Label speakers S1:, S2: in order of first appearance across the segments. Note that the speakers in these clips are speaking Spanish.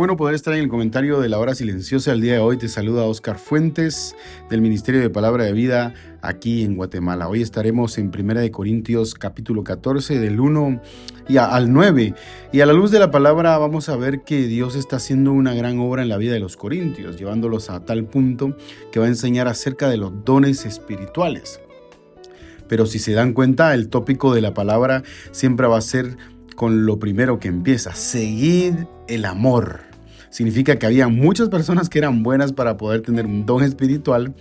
S1: Bueno poder estar en el comentario de la hora silenciosa el día de hoy. Te saluda Oscar Fuentes del Ministerio de Palabra de Vida aquí en Guatemala. Hoy estaremos en Primera de Corintios capítulo 14 del 1 y al 9. Y a la luz de la palabra vamos a ver que Dios está haciendo una gran obra en la vida de los corintios, llevándolos a tal punto que va a enseñar acerca de los dones espirituales. Pero si se dan cuenta, el tópico de la palabra siempre va a ser con lo primero que empieza, seguir el amor. Significa que había muchas personas que eran buenas para poder tener un don espiritual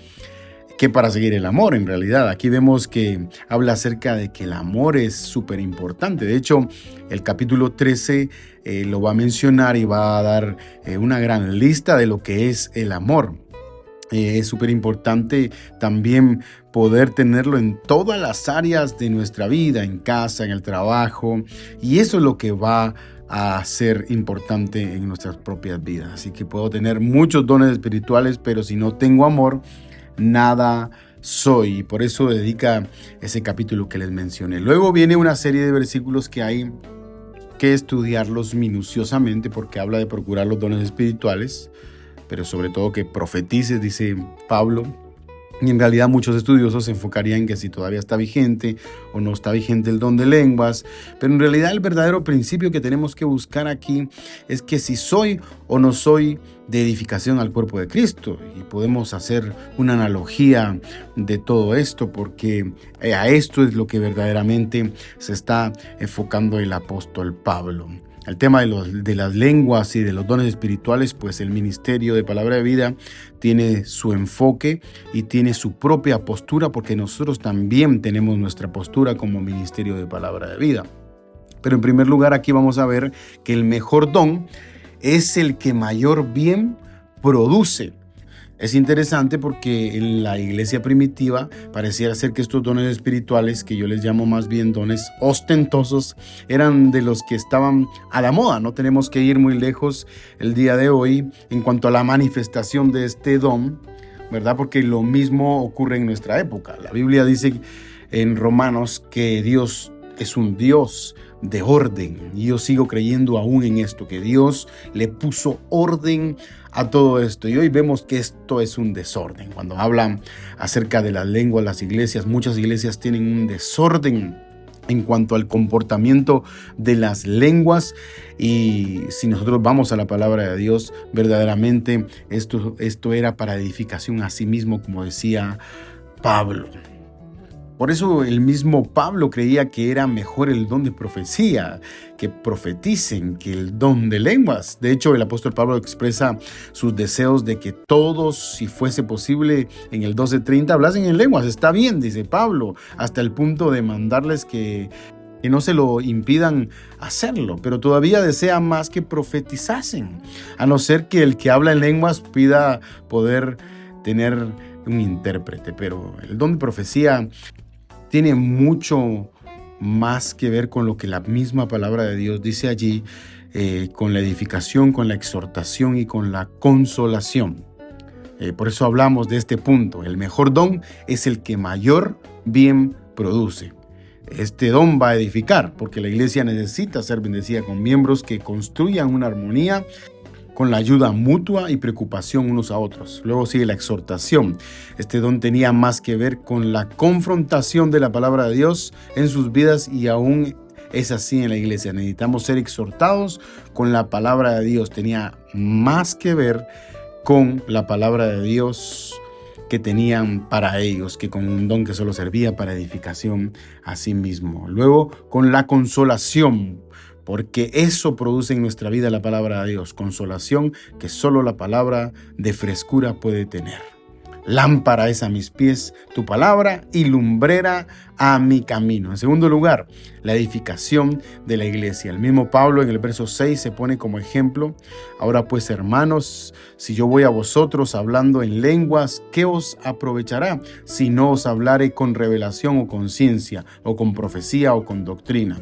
S1: que para seguir el amor en realidad. Aquí vemos que habla acerca de que el amor es súper importante. De hecho, el capítulo 13 eh, lo va a mencionar y va a dar eh, una gran lista de lo que es el amor. Eh, es súper importante también poder tenerlo en todas las áreas de nuestra vida, en casa, en el trabajo, y eso es lo que va a ser importante en nuestras propias vidas. Así que puedo tener muchos dones espirituales, pero si no tengo amor, nada soy. Y por eso dedica ese capítulo que les mencioné. Luego viene una serie de versículos que hay que estudiarlos minuciosamente porque habla de procurar los dones espirituales pero sobre todo que profetices, dice Pablo. Y en realidad muchos estudiosos se enfocarían en que si todavía está vigente o no está vigente el don de lenguas, pero en realidad el verdadero principio que tenemos que buscar aquí es que si soy o no soy de edificación al cuerpo de Cristo. Y podemos hacer una analogía de todo esto porque a esto es lo que verdaderamente se está enfocando el apóstol Pablo el tema de, los, de las lenguas y de los dones espirituales, pues el Ministerio de Palabra de Vida tiene su enfoque y tiene su propia postura, porque nosotros también tenemos nuestra postura como Ministerio de Palabra de Vida. Pero en primer lugar aquí vamos a ver que el mejor don es el que mayor bien produce. Es interesante porque en la iglesia primitiva pareciera ser que estos dones espirituales, que yo les llamo más bien dones ostentosos, eran de los que estaban a la moda. No tenemos que ir muy lejos el día de hoy en cuanto a la manifestación de este don, ¿verdad? Porque lo mismo ocurre en nuestra época. La Biblia dice en Romanos que Dios es un Dios de orden. Y yo sigo creyendo aún en esto, que Dios le puso orden a todo esto. Y hoy vemos que esto es un desorden. Cuando hablan acerca de las lenguas, las iglesias, muchas iglesias tienen un desorden en cuanto al comportamiento de las lenguas y si nosotros vamos a la palabra de Dios, verdaderamente esto, esto era para edificación a sí mismo, como decía Pablo. Por eso el mismo Pablo creía que era mejor el don de profecía, que profeticen, que el don de lenguas. De hecho, el apóstol Pablo expresa sus deseos de que todos, si fuese posible, en el 12.30 hablasen en lenguas. Está bien, dice Pablo, hasta el punto de mandarles que, que no se lo impidan hacerlo, pero todavía desea más que profetizasen, a no ser que el que habla en lenguas pida poder tener un intérprete, pero el don de profecía tiene mucho más que ver con lo que la misma palabra de Dios dice allí, eh, con la edificación, con la exhortación y con la consolación. Eh, por eso hablamos de este punto. El mejor don es el que mayor bien produce. Este don va a edificar, porque la iglesia necesita ser bendecida con miembros que construyan una armonía con la ayuda mutua y preocupación unos a otros. Luego sigue la exhortación. Este don tenía más que ver con la confrontación de la palabra de Dios en sus vidas y aún es así en la iglesia. Necesitamos ser exhortados con la palabra de Dios. Tenía más que ver con la palabra de Dios que tenían para ellos, que con un don que solo servía para edificación a sí mismo. Luego, con la consolación porque eso produce en nuestra vida la palabra de Dios, consolación que solo la palabra de frescura puede tener. Lámpara es a mis pies tu palabra y lumbrera a mi camino. En segundo lugar, la edificación de la iglesia. El mismo Pablo en el verso 6 se pone como ejemplo. Ahora pues, hermanos, si yo voy a vosotros hablando en lenguas, ¿qué os aprovechará si no os hablare con revelación o con ciencia, o con profecía o con doctrina?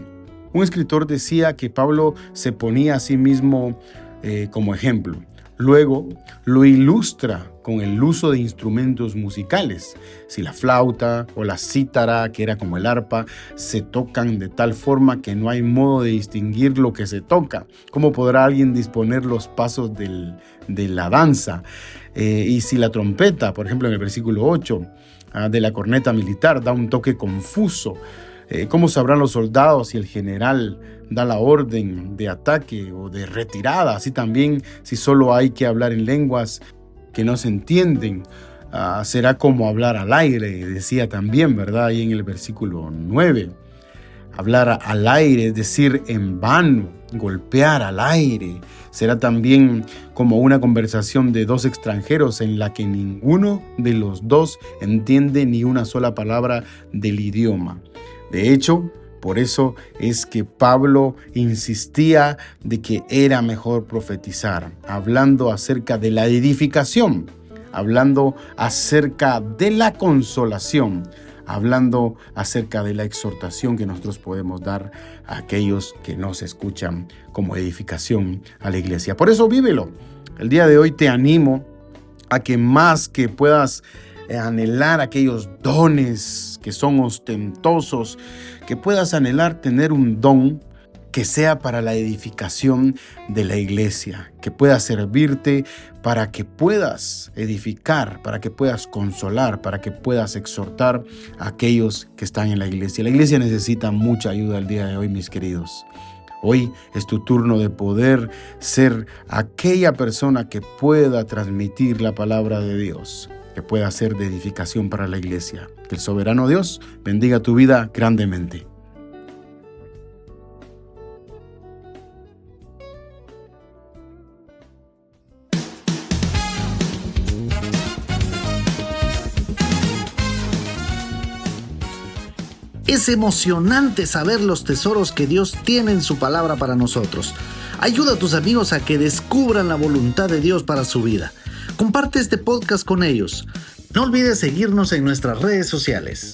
S1: Un escritor decía que Pablo se ponía a sí mismo eh, como ejemplo. Luego lo ilustra con el uso de instrumentos musicales. Si la flauta o la cítara, que era como el arpa, se tocan de tal forma que no hay modo de distinguir lo que se toca, ¿cómo podrá alguien disponer los pasos de la danza? Eh, y si la trompeta, por ejemplo en el versículo 8 ah, de la corneta militar, da un toque confuso, eh, ¿Cómo sabrán los soldados si el general da la orden de ataque o de retirada? Así también si solo hay que hablar en lenguas que no se entienden. Ah, será como hablar al aire, decía también, ¿verdad? Ahí en el versículo 9. Hablar al aire, es decir, en vano, golpear al aire. Será también como una conversación de dos extranjeros en la que ninguno de los dos entiende ni una sola palabra del idioma. De hecho, por eso es que Pablo insistía de que era mejor profetizar, hablando acerca de la edificación, hablando acerca de la consolación, hablando acerca de la exhortación que nosotros podemos dar a aquellos que nos escuchan como edificación a la iglesia. Por eso vívelo. El día de hoy te animo a que más que puedas anhelar aquellos dones que son ostentosos, que puedas anhelar tener un don que sea para la edificación de la iglesia, que pueda servirte para que puedas edificar, para que puedas consolar, para que puedas exhortar a aquellos que están en la iglesia. La iglesia necesita mucha ayuda el día de hoy, mis queridos. Hoy es tu turno de poder ser aquella persona que pueda transmitir la palabra de Dios que pueda ser de edificación para la iglesia. Que el soberano Dios bendiga tu vida grandemente.
S2: Es emocionante saber los tesoros que Dios tiene en su palabra para nosotros. Ayuda a tus amigos a que descubran la voluntad de Dios para su vida. Comparte este podcast con ellos. No olvides seguirnos en nuestras redes sociales.